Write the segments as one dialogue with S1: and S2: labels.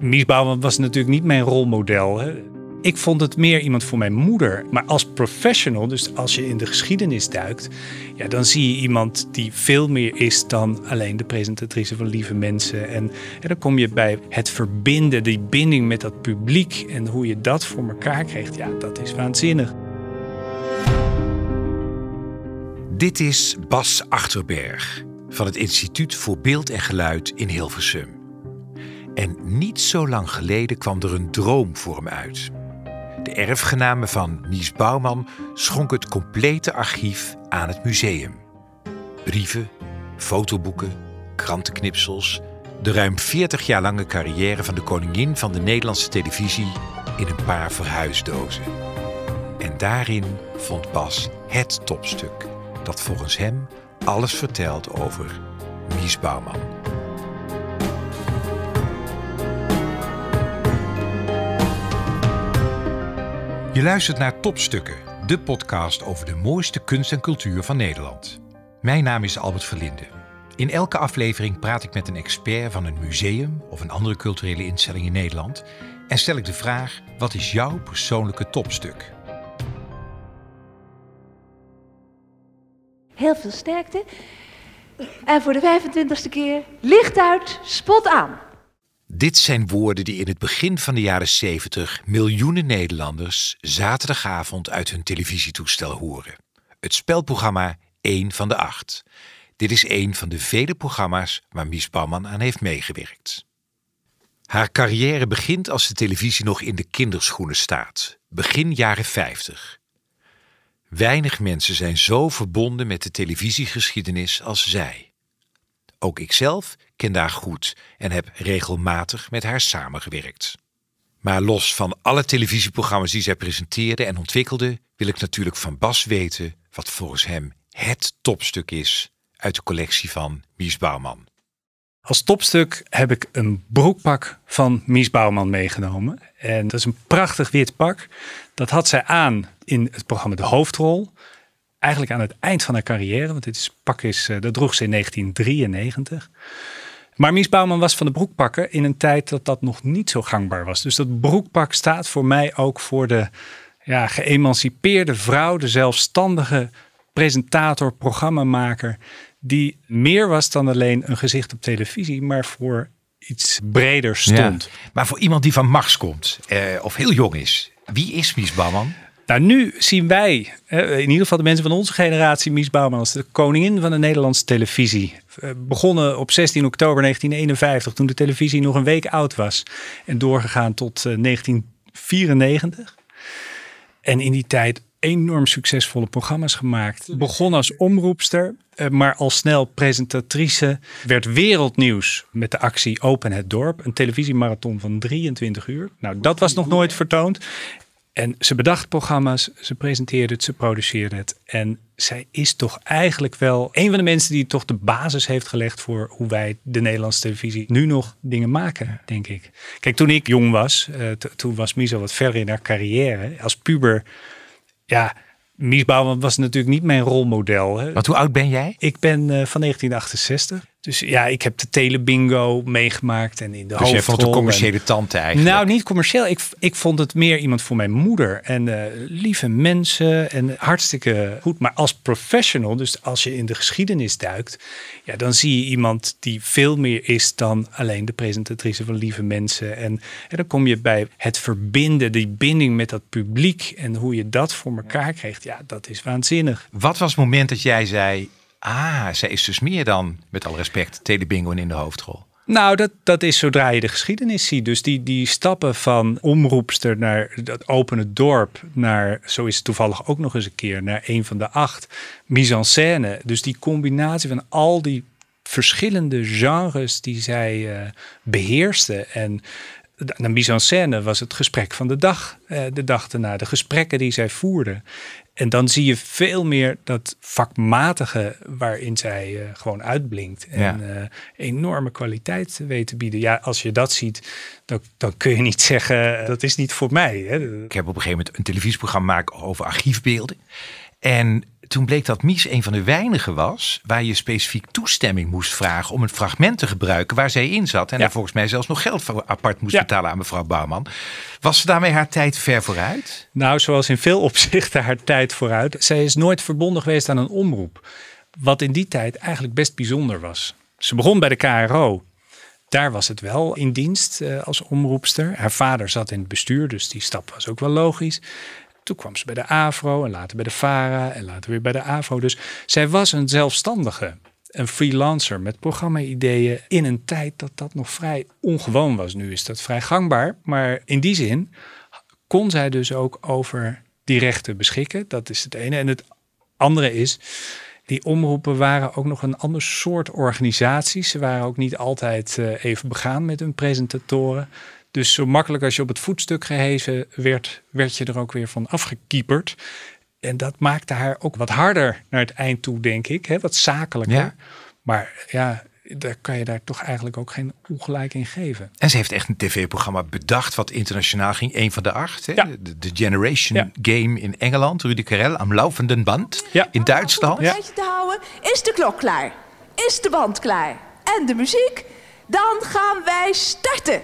S1: Mies was natuurlijk niet mijn rolmodel. Hè. Ik vond het meer iemand voor mijn moeder. Maar als professional, dus als je in de geschiedenis duikt, ja, dan zie je iemand die veel meer is dan alleen de presentatrice van Lieve Mensen. En, en dan kom je bij het verbinden, die binding met dat publiek en hoe je dat voor elkaar krijgt. Ja, dat is waanzinnig.
S2: Dit is Bas Achterberg van het Instituut voor Beeld en Geluid in Hilversum. En niet zo lang geleden kwam er een droom voor hem uit. De erfgename van Mies Bouwman schonk het complete archief aan het museum. Brieven, fotoboeken, krantenknipsels, de ruim 40 jaar lange carrière van de koningin van de Nederlandse televisie in een paar verhuisdozen. En daarin vond Bas het topstuk dat volgens hem alles vertelt over Mies Bouwman. Je luistert naar Topstukken, de podcast over de mooiste kunst en cultuur van Nederland. Mijn naam is Albert Verlinde. In elke aflevering praat ik met een expert van een museum of een andere culturele instelling in Nederland en stel ik de vraag: wat is jouw persoonlijke topstuk?
S3: Heel veel sterkte. En voor de 25ste keer, licht uit, spot aan.
S2: Dit zijn woorden die in het begin van de jaren 70 miljoenen Nederlanders zaterdagavond uit hun televisietoestel horen. Het spelprogramma 1 van de 8. Dit is een van de vele programma's waar Mies Bouwman aan heeft meegewerkt. Haar carrière begint als de televisie nog in de kinderschoenen staat, begin jaren 50. Weinig mensen zijn zo verbonden met de televisiegeschiedenis als zij. Ook ikzelf ken haar goed en heb regelmatig met haar samengewerkt. Maar los van alle televisieprogramma's die zij presenteerde en ontwikkelde, wil ik natuurlijk van Bas weten wat volgens hem het topstuk is uit de collectie van Mies Bouwman.
S1: Als topstuk heb ik een broekpak van Mies Bouwman meegenomen. En dat is een prachtig wit pak. Dat had zij aan in het programma De Hoofdrol. Eigenlijk aan het eind van haar carrière, want dit pak is, eh, dat droeg ze in 1993. Maar Mies Bouwman was van de broekpakken in een tijd dat dat nog niet zo gangbaar was. Dus dat broekpak staat voor mij ook voor de ja, geëmancipeerde vrouw, de zelfstandige presentator, programmamaker, die meer was dan alleen een gezicht op televisie, maar voor iets breder stond.
S2: Maar voor iemand die van Mars komt, eh, of heel jong is, wie is Mies Bouwman?
S1: Nou, nu zien wij, in ieder geval de mensen van onze generatie, Mies Bouwman als de koningin van de Nederlandse televisie. Eh, begonnen op 16 oktober 1951, toen de televisie nog een week oud was. En doorgegaan tot 1994. Eh, en in die tijd enorm succesvolle programma's gemaakt. Begon als omroepster, eh, maar al snel presentatrice. Werd wereldnieuws met de actie Open het Dorp. Een televisiemarathon van 23 uur. Nou, dat was nog nooit vertoond. En ze bedacht programma's, ze presenteerde het, ze produceerde het. En zij is toch eigenlijk wel een van de mensen die toch de basis heeft gelegd voor hoe wij de Nederlandse televisie nu nog dingen maken, denk ik. Kijk, toen ik jong was, uh, toen was Mies al wat verder in haar carrière. Als puber, ja, Mies Bouwman was natuurlijk niet mijn rolmodel. Hè.
S2: Want hoe oud ben jij?
S1: Ik ben uh, van 1968. Dus ja, ik heb de telebingo meegemaakt en in de
S2: dus
S1: je
S2: vond een commerciële tante eigenlijk?
S1: Nou, niet commercieel. Ik, ik vond het meer iemand voor mijn moeder. En uh, lieve mensen en hartstikke goed. Maar als professional, dus als je in de geschiedenis duikt... Ja, dan zie je iemand die veel meer is dan alleen de presentatrice van lieve mensen. En, en dan kom je bij het verbinden, die binding met dat publiek... en hoe je dat voor elkaar krijgt. Ja, dat is waanzinnig.
S2: Wat was het moment dat jij zei Ah, zij is dus meer dan, met alle respect, telebingo in de hoofdrol.
S1: Nou, dat, dat is zodra je de geschiedenis ziet. Dus die, die stappen van omroepster naar dat opene dorp, naar, zo is het toevallig ook nog eens een keer, naar een van de acht, mise en scène. Dus die combinatie van al die verschillende genres die zij uh, beheerste. En de mise en scène was het gesprek van de dag, uh, de dag erna, de gesprekken die zij voerde. En dan zie je veel meer dat vakmatige waarin zij uh, gewoon uitblinkt. En ja. uh, enorme kwaliteit weet te bieden. Ja, als je dat ziet, dan, dan kun je niet zeggen, dat is niet voor mij. Hè.
S2: Ik heb op een gegeven moment een televisieprogramma maken over archiefbeelden. En toen bleek dat Mies een van de weinigen was waar je specifiek toestemming moest vragen om een fragment te gebruiken waar zij in zat. En
S1: Ja.
S2: daar volgens mij zelfs nog geld voor apart moest
S1: Ja.
S2: betalen aan mevrouw Bouwman. Was ze daarmee haar tijd ver vooruit?
S1: Nou, zoals in veel opzichten haar tijd vooruit. Zij is nooit verbonden geweest aan een omroep. Wat in die tijd eigenlijk best bijzonder was. Ze begon bij de KRO. Daar was het wel in dienst eh, als omroepster. Haar vader zat in het bestuur, dus die stap was ook wel logisch. Toen kwam ze bij de AVRO en later bij de VARA en later weer bij de AVRO. Dus zij was een zelfstandige, een freelancer met programma-ideeën in een tijd dat dat nog vrij ongewoon was. Nu is dat vrij gangbaar, maar in die zin kon zij dus ook over die rechten beschikken. Dat is het ene. En het andere is, die omroepen waren ook nog een ander soort organisaties. Ze waren ook niet altijd eh, even begaan met hun presentatoren. Dus zo makkelijk als je op het voetstuk gehezen werd, werd je er ook weer van afgekieperd. En dat maakte haar ook wat harder naar het eind toe, denk ik. Hè? Wat zakelijker.
S2: Ja.
S1: Maar ja, daar kan je daar toch eigenlijk ook geen ongelijk in geven.
S2: En ze heeft echt een tv-programma bedacht wat internationaal ging. Een van de acht. Hè?
S1: Ja.
S2: De, de Generation
S1: Ja.
S2: Game in Engeland. Rudy Karel am laufenden band.
S1: Ja.
S2: In Duitsland.
S4: Beetje te houden, is de klok klaar? Is de band klaar? En de muziek? Dan gaan wij starten.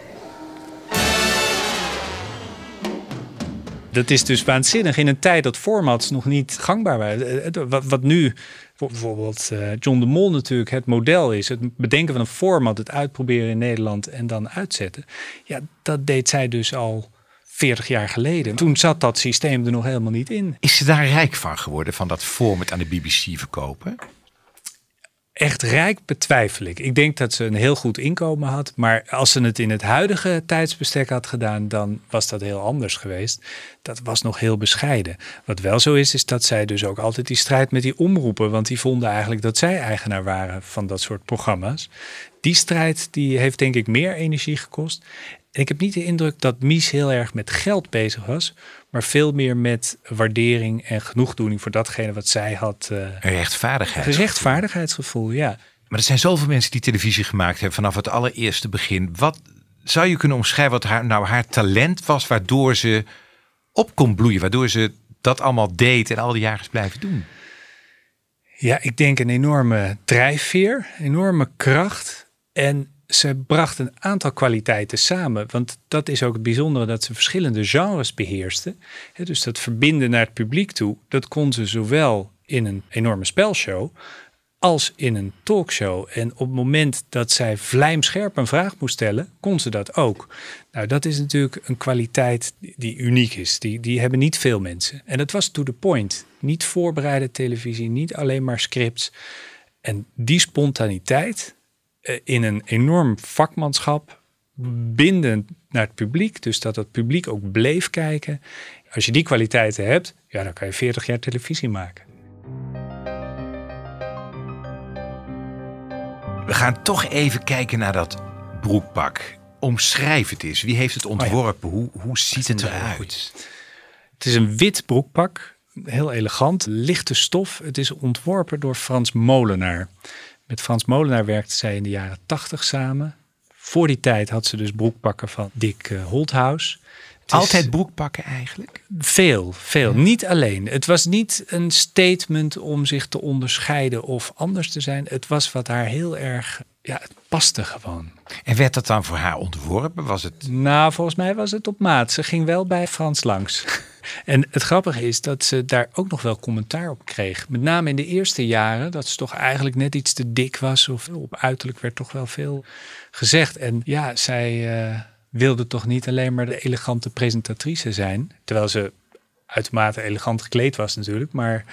S1: Dat is dus waanzinnig in een tijd dat formats nog niet gangbaar waren. Eh, Wat, nu voor bijvoorbeeld eh, John de Mol natuurlijk het model is. Het bedenken van een format, het uitproberen in Nederland en dan uitzetten. Ja, dat deed zij dus al 40 jaar geleden. Toen zat dat systeem er nog helemaal niet in.
S2: Is ze daar rijk van geworden, van dat format aan de BBC verkopen?
S1: Echt rijk betwijfel ik. Ik denk dat ze een heel goed inkomen had. Maar als ze het in het huidige tijdsbestek had gedaan, dan was dat heel anders geweest. Dat was nog heel bescheiden. Wat wel zo is, is dat zij dus ook altijd die strijd met die omroepen. Want die vonden eigenlijk dat zij eigenaar waren van dat soort programma's. Die strijd die heeft denk ik meer energie gekost. En ik heb niet de indruk dat Mies heel erg met geld bezig was. Maar veel meer met waardering en genoegdoening voor datgene wat zij had. eh
S2: Een rechtvaardigheid.
S1: rechtvaardigheidsgevoel, ja.
S2: Maar er zijn zoveel mensen die televisie gemaakt hebben vanaf het allereerste begin. Wat zou je kunnen omschrijven wat haar, nou haar talent was, waardoor ze op kon bloeien, waardoor ze dat allemaal deed en al die jaren is blijven doen?
S1: Ja, ik denk een enorme drijfveer, enorme kracht. En ze bracht een aantal kwaliteiten samen. Want dat is ook het bijzondere dat ze verschillende genres beheerste. Dus dat verbinden naar het publiek toe, dat kon ze zowel in een enorme spelshow als in een talkshow. En op het moment dat zij vlijmscherp een vraag moest stellen, kon ze dat ook. Nou, dat is natuurlijk een kwaliteit die- uniek is. Die, die hebben niet veel mensen. En dat was to the point. Niet voorbereide televisie, niet alleen maar scripts. En die spontaniteit in een enorm vakmanschap, bindend naar het publiek. Dus dat het publiek ook bleef kijken. Als je die kwaliteiten hebt, ja, dan kan je 40 jaar televisie maken.
S2: We gaan toch even kijken naar dat broekpak. Omschrijf het eens. Wie heeft het ontworpen? Hoe, hoe ziet het eruit?
S1: Het is een wit broekpak, heel elegant, lichte stof. Het is ontworpen door Frans Molenaar. Met Frans Molenaar werkte zij in de jaren 80 samen. Voor die tijd had ze dus broekpakken van Dick eh, Holthaus.
S2: Altijd broekpakken eigenlijk?
S1: Veel, veel. Niet alleen. Het was niet een statement om zich te onderscheiden of anders te zijn. Het was wat haar heel erg, ja, het paste gewoon.
S2: En werd dat dan voor haar ontworpen? Was het
S1: Nou, volgens mij was het op maat. Ze ging wel bij Frans langs. En het grappige is dat ze daar ook nog wel commentaar op kreeg. Met name in de eerste jaren, dat ze toch eigenlijk net iets te dik was. Of op uiterlijk werd toch wel veel gezegd. En ja, zij eh, wilde toch niet alleen maar de elegante presentatrice zijn. Terwijl ze uitermate elegant gekleed was natuurlijk. Maar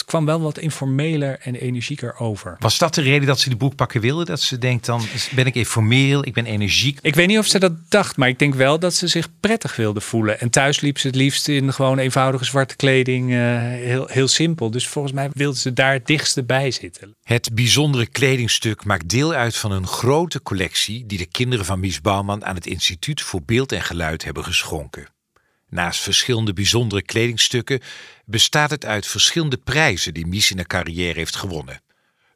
S1: het kwam wel wat informeler en energieker over.
S2: Was dat de reden dat ze die broekpakken wilde? Dat ze denkt dan, ben ik informeel, ik ben energiek.
S1: Ik weet niet of ze dat dacht, maar ik denk wel dat ze zich prettig wilde voelen. En thuis liep ze het liefst in gewoon eenvoudige zwarte kleding, eh, heel, heel simpel. Dus volgens mij wilde ze daar het dichtste bij zitten.
S2: Het bijzondere kledingstuk maakt deel uit van een grote collectie die de kinderen van Mies Bouwman aan het Instituut voor Beeld en Geluid hebben geschonken. Naast verschillende bijzondere kledingstukken bestaat het uit verschillende prijzen die Mies in haar carrière heeft gewonnen.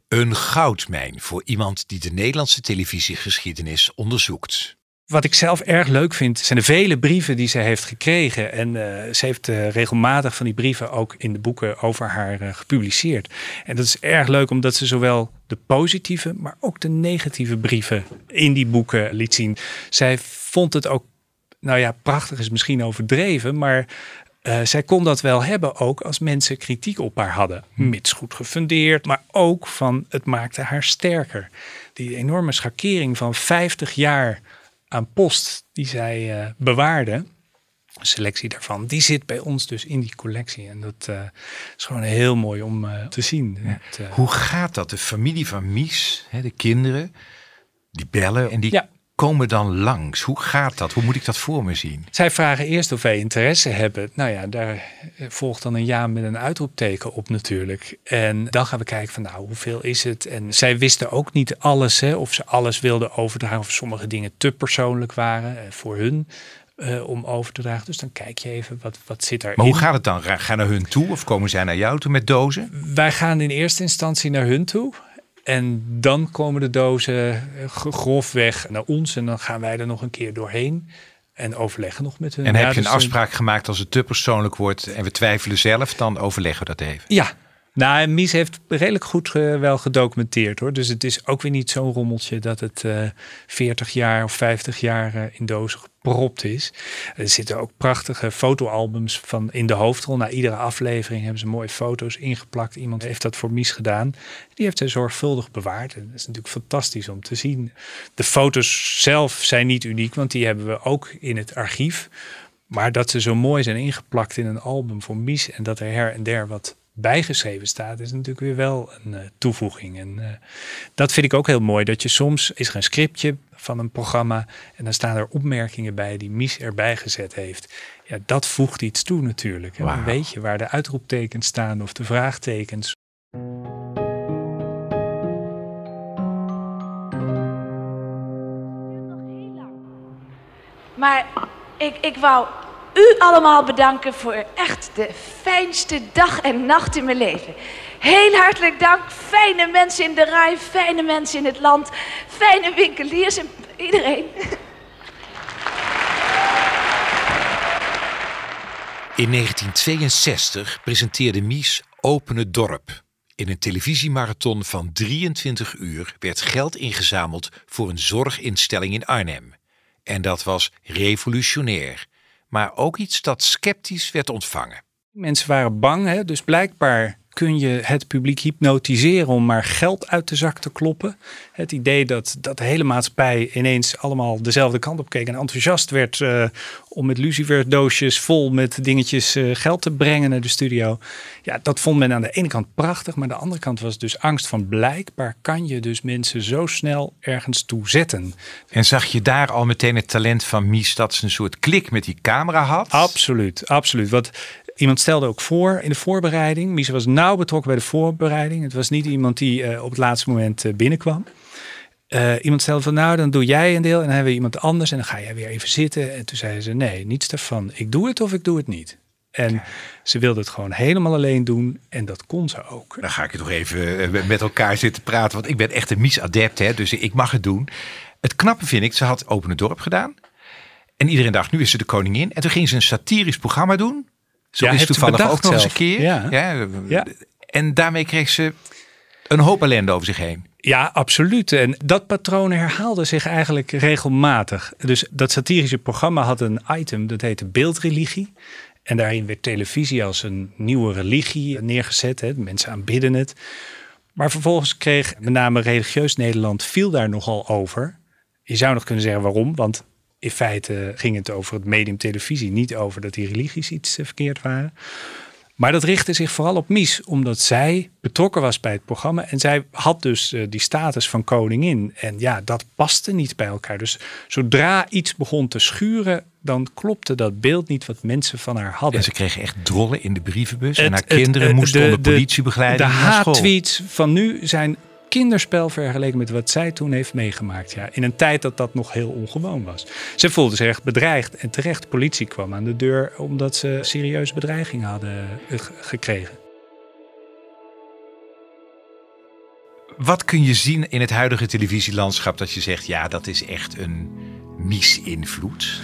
S2: Een goudmijn voor iemand die de Nederlandse televisiegeschiedenis onderzoekt.
S1: Wat ik zelf erg leuk vind, zijn de vele brieven die ze heeft gekregen. En uh, ze heeft uh, regelmatig van die brieven ook in de boeken over haar uh, gepubliceerd. En dat is erg leuk omdat ze zowel de positieve, maar ook de negatieve brieven in die boeken liet zien. Zij vond het ook, nou ja, prachtig is misschien overdreven, maar zij kon dat wel hebben ook als mensen kritiek op haar hadden. Mits goed gefundeerd, maar ook van het maakte haar sterker. Die enorme schakering van 50 jaar aan post die zij uh, bewaarden, een selectie daarvan, die zit bij ons dus in die collectie. En dat uh, is gewoon heel mooi om te zien.
S2: Ja. Het, Hoe gaat dat? De familie van Mies, hè, de kinderen, die bellen en die ja komen dan langs? Hoe gaat dat? Hoe moet ik dat voor me zien?
S1: Zij vragen eerst of wij interesse hebben. Nou ja, daar volgt dan een ja met een uitroepteken op natuurlijk. En dan gaan we kijken van nou, hoeveel is het? En zij wisten ook niet alles, hè, of ze alles wilden overdragen. Of sommige dingen te persoonlijk waren eh, voor hun. Uh, om over te dragen. Dus dan kijk je even wat, wat zit erin.
S2: Maar hoe gaat het dan? Gaan naar hun toe of komen zij naar jou toe met dozen?
S1: Wij gaan in eerste instantie naar hun toe. En dan komen de dozen eh, grofweg naar ons en dan gaan wij er nog een keer doorheen en overleggen nog met hun.
S2: En heb je een dus, eh, afspraak gemaakt als het te persoonlijk wordt en we twijfelen zelf, dan overleggen we dat even?
S1: Ja. Nou, Mies heeft redelijk goed uh, wel gedocumenteerd hoor. Dus het is ook weer niet zo'n rommeltje dat het uh, 40 jaar of 50 jaar in dozen gepropt is. Er zitten ook prachtige fotoalbums van in de hoofdrol. Na iedere aflevering hebben ze mooie foto's ingeplakt. Iemand heeft dat voor Mies gedaan. Die heeft ze zorgvuldig bewaard. En dat is natuurlijk fantastisch om te zien. De foto's zelf zijn niet uniek, want die hebben we ook in het archief. Maar dat ze zo mooi zijn ingeplakt in een album voor Mies en dat er her en der wat bijgeschreven staat, is natuurlijk weer wel een uh, toevoeging. En uh, dat vind ik ook heel mooi. Dat je soms is er een scriptje van een programma en dan staan er opmerkingen bij die Mies erbij gezet heeft. Ja, dat voegt iets toe natuurlijk. En dan weet je waar de uitroeptekens staan of de vraagtekens.
S3: Maar ik, ik wou u allemaal bedanken voor echt de fijnste dag en nacht in mijn leven. Heel hartelijk dank. Fijne mensen in de rij, fijne mensen in het land, fijne winkeliers en iedereen.
S2: In 1962 presenteerde Mies Open het Dorp. In een televisiemarathon van 23 uur werd geld ingezameld voor een zorginstelling in Arnhem. En dat was revolutionair maar ook iets dat sceptisch werd ontvangen.
S1: Mensen waren bang, hè? dus blijkbaar kun je het publiek hypnotiseren om maar geld uit de zak te kloppen. Het idee dat, dat de hele maatschappij ineens allemaal dezelfde kant op keek en enthousiast werd uh, om met luciferdoosjes vol met dingetjes uh, geld te brengen naar de studio. Ja, dat vond men aan de ene kant prachtig, maar aan de andere kant was dus angst van blijkbaar kan je dus mensen zo snel ergens toe zetten.
S2: En zag je daar al meteen het talent van Mies dat ze een soort klik met die camera had?
S1: Absoluut, absoluut. Wat Iemand stelde ook voor in de voorbereiding. Mies was nauw betrokken bij de voorbereiding. Het was niet iemand die uh, op het laatste moment uh, binnenkwam. Uh, iemand stelde van nou, dan doe jij een deel en dan hebben we iemand anders en dan ga jij weer even zitten. En toen zeiden ze nee, niets daarvan. Ik doe het of ik doe het niet. En ze wilde het gewoon helemaal alleen doen en dat kon ze ook.
S2: Dan ga ik toch even met elkaar zitten praten, want ik ben echt een Mies-adept, hè, dus ik mag het doen. Het knappe vind ik, ze had Open het Dorp gedaan. En iedereen dacht, nu is ze de koningin. En toen ging ze een satirisch programma doen zo ja, is toevallig ook nog eens een keer. Ja. ja. En daarmee kreeg ze een hoop ellende over zich heen.
S1: Ja, absoluut. En dat patroon herhaalde zich eigenlijk regelmatig. Dus dat satirische programma had een item dat heette beeldreligie. En daarin werd televisie als een nieuwe religie neergezet. Hè. Mensen aanbidden het. Maar vervolgens kreeg met name religieus Nederland viel daar nogal over. Je zou nog kunnen zeggen waarom, want in feite ging het over het medium televisie, niet over dat die religies iets eh, verkeerd waren. Maar dat richtte zich vooral op Mies, omdat zij betrokken was bij het programma. En zij had dus uh, die status van koningin. En ja, dat paste niet bij elkaar. Dus zodra iets begon te schuren, dan klopte dat beeld niet wat mensen van haar hadden.
S2: En ze kregen echt drollen in de brievenbus. en haar kinderen moesten onder politiebegeleiding
S1: de, de haat-tweets van nu zijn kinderspel vergeleken met wat zij toen heeft meegemaakt. Ja, in een tijd dat dat nog heel ongewoon was. Ze voelde zich echt bedreigd en terecht. De politie kwam aan de deur omdat ze serieuze bedreiging hadden gekregen.
S2: Wat kun je zien in het huidige televisielandschap dat je zegt, ja, dat is echt een Mies-invloed?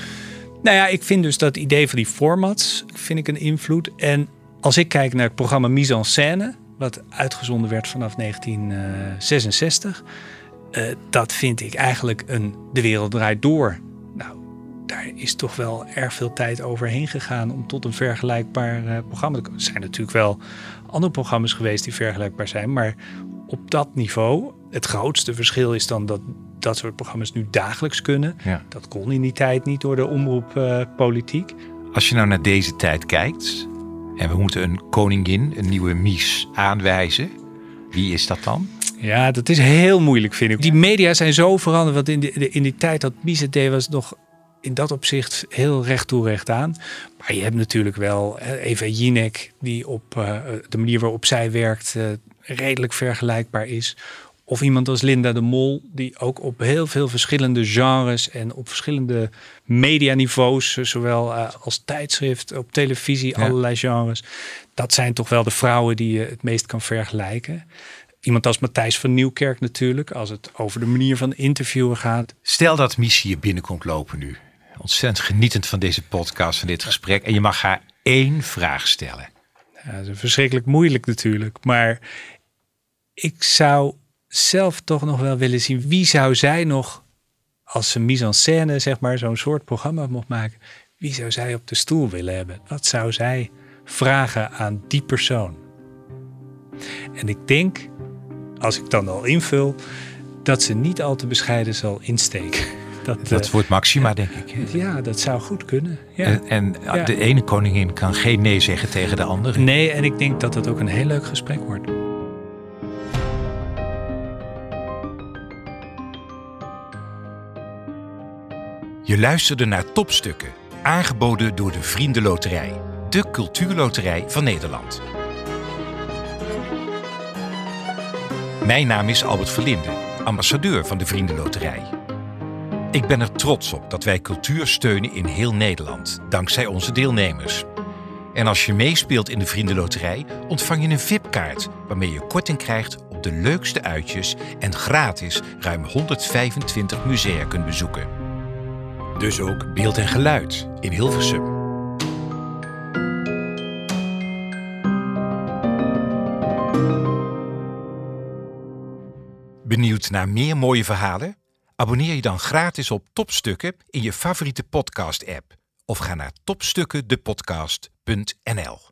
S1: Nou ja, ik vind dus dat idee van die formats vind ik een invloed. En als ik kijk naar het programma Mise en Scène, wat uitgezonden werd vanaf 1966, uh, dat vind ik eigenlijk een De Wereld Draait Door. Nou, daar is toch wel erg veel tijd overheen gegaan om tot een vergelijkbaar uh, programma te komen. Er zijn natuurlijk wel andere programma's geweest die vergelijkbaar zijn, maar op dat niveau. Het grootste verschil is dan dat dat soort programma's nu dagelijks kunnen.
S2: Ja.
S1: Dat kon in die tijd niet door de omroeppolitiek.
S2: Als je nou naar deze tijd kijkt en we moeten een koningin, een nieuwe Mies aanwijzen, wie is dat dan?
S1: Ja, dat is heel moeilijk, vind ik. Die media zijn zo veranderd. Want in, de, in die tijd dat Mies het was nog in dat opzicht heel recht toe recht aan. Maar je hebt natuurlijk wel Eva Jinek, die op uh, de manier waarop zij werkt uh, redelijk vergelijkbaar is. Of iemand als Linda de Mol, die ook op heel veel verschillende genres en op verschillende medianiveaus, zowel uh, als tijdschrift, op televisie, ja. allerlei genres. Dat zijn toch wel de vrouwen die je het meest kan vergelijken. Iemand als Matthijs van Nieuwkerk natuurlijk, als het over de manier van interviewen gaat.
S2: Stel dat Missie hier binnenkomt lopen nu. Ontzettend genietend van deze podcast, van dit gesprek. En je mag haar één vraag stellen.
S1: Ja, dat is verschrikkelijk moeilijk natuurlijk. Maar ik zou zelf toch nog wel willen zien wie zou zij nog, als ze mise en scène, zeg maar, zo'n soort programma mocht maken, wie zou zij op de stoel willen hebben? Wat zou zij vragen aan die persoon? En ik denk, als ik dan al invul, dat ze niet al te bescheiden zal insteken.
S2: Dat, dat uh, wordt Maxima, denk ik.
S1: Ja, dat zou goed kunnen. Ja.
S2: En, en ja. de ene koningin kan geen nee zeggen tegen de andere.
S1: Nee, en ik denk dat het ook een heel leuk gesprek wordt.
S2: Je luisterde naar Topstukken, aangeboden door de Vriendenloterij, de cultuurloterij van Nederland. Mijn naam is Albert Verlinde, ambassadeur van de Vriendenloterij. Ik ben er trots op dat wij cultuur steunen in heel Nederland, dankzij onze deelnemers. En als je meespeelt in de Vriendenloterij, ontvang je een VIP-kaart waarmee je korting krijgt op de leukste uitjes en gratis ruim 125 musea kunt bezoeken. Dus ook beeld en geluid in Hilversum. Benieuwd naar meer mooie verhalen? Abonneer je dan gratis op Topstukken in je favoriete podcast-app of ga naar topstukkendepodcast.nl.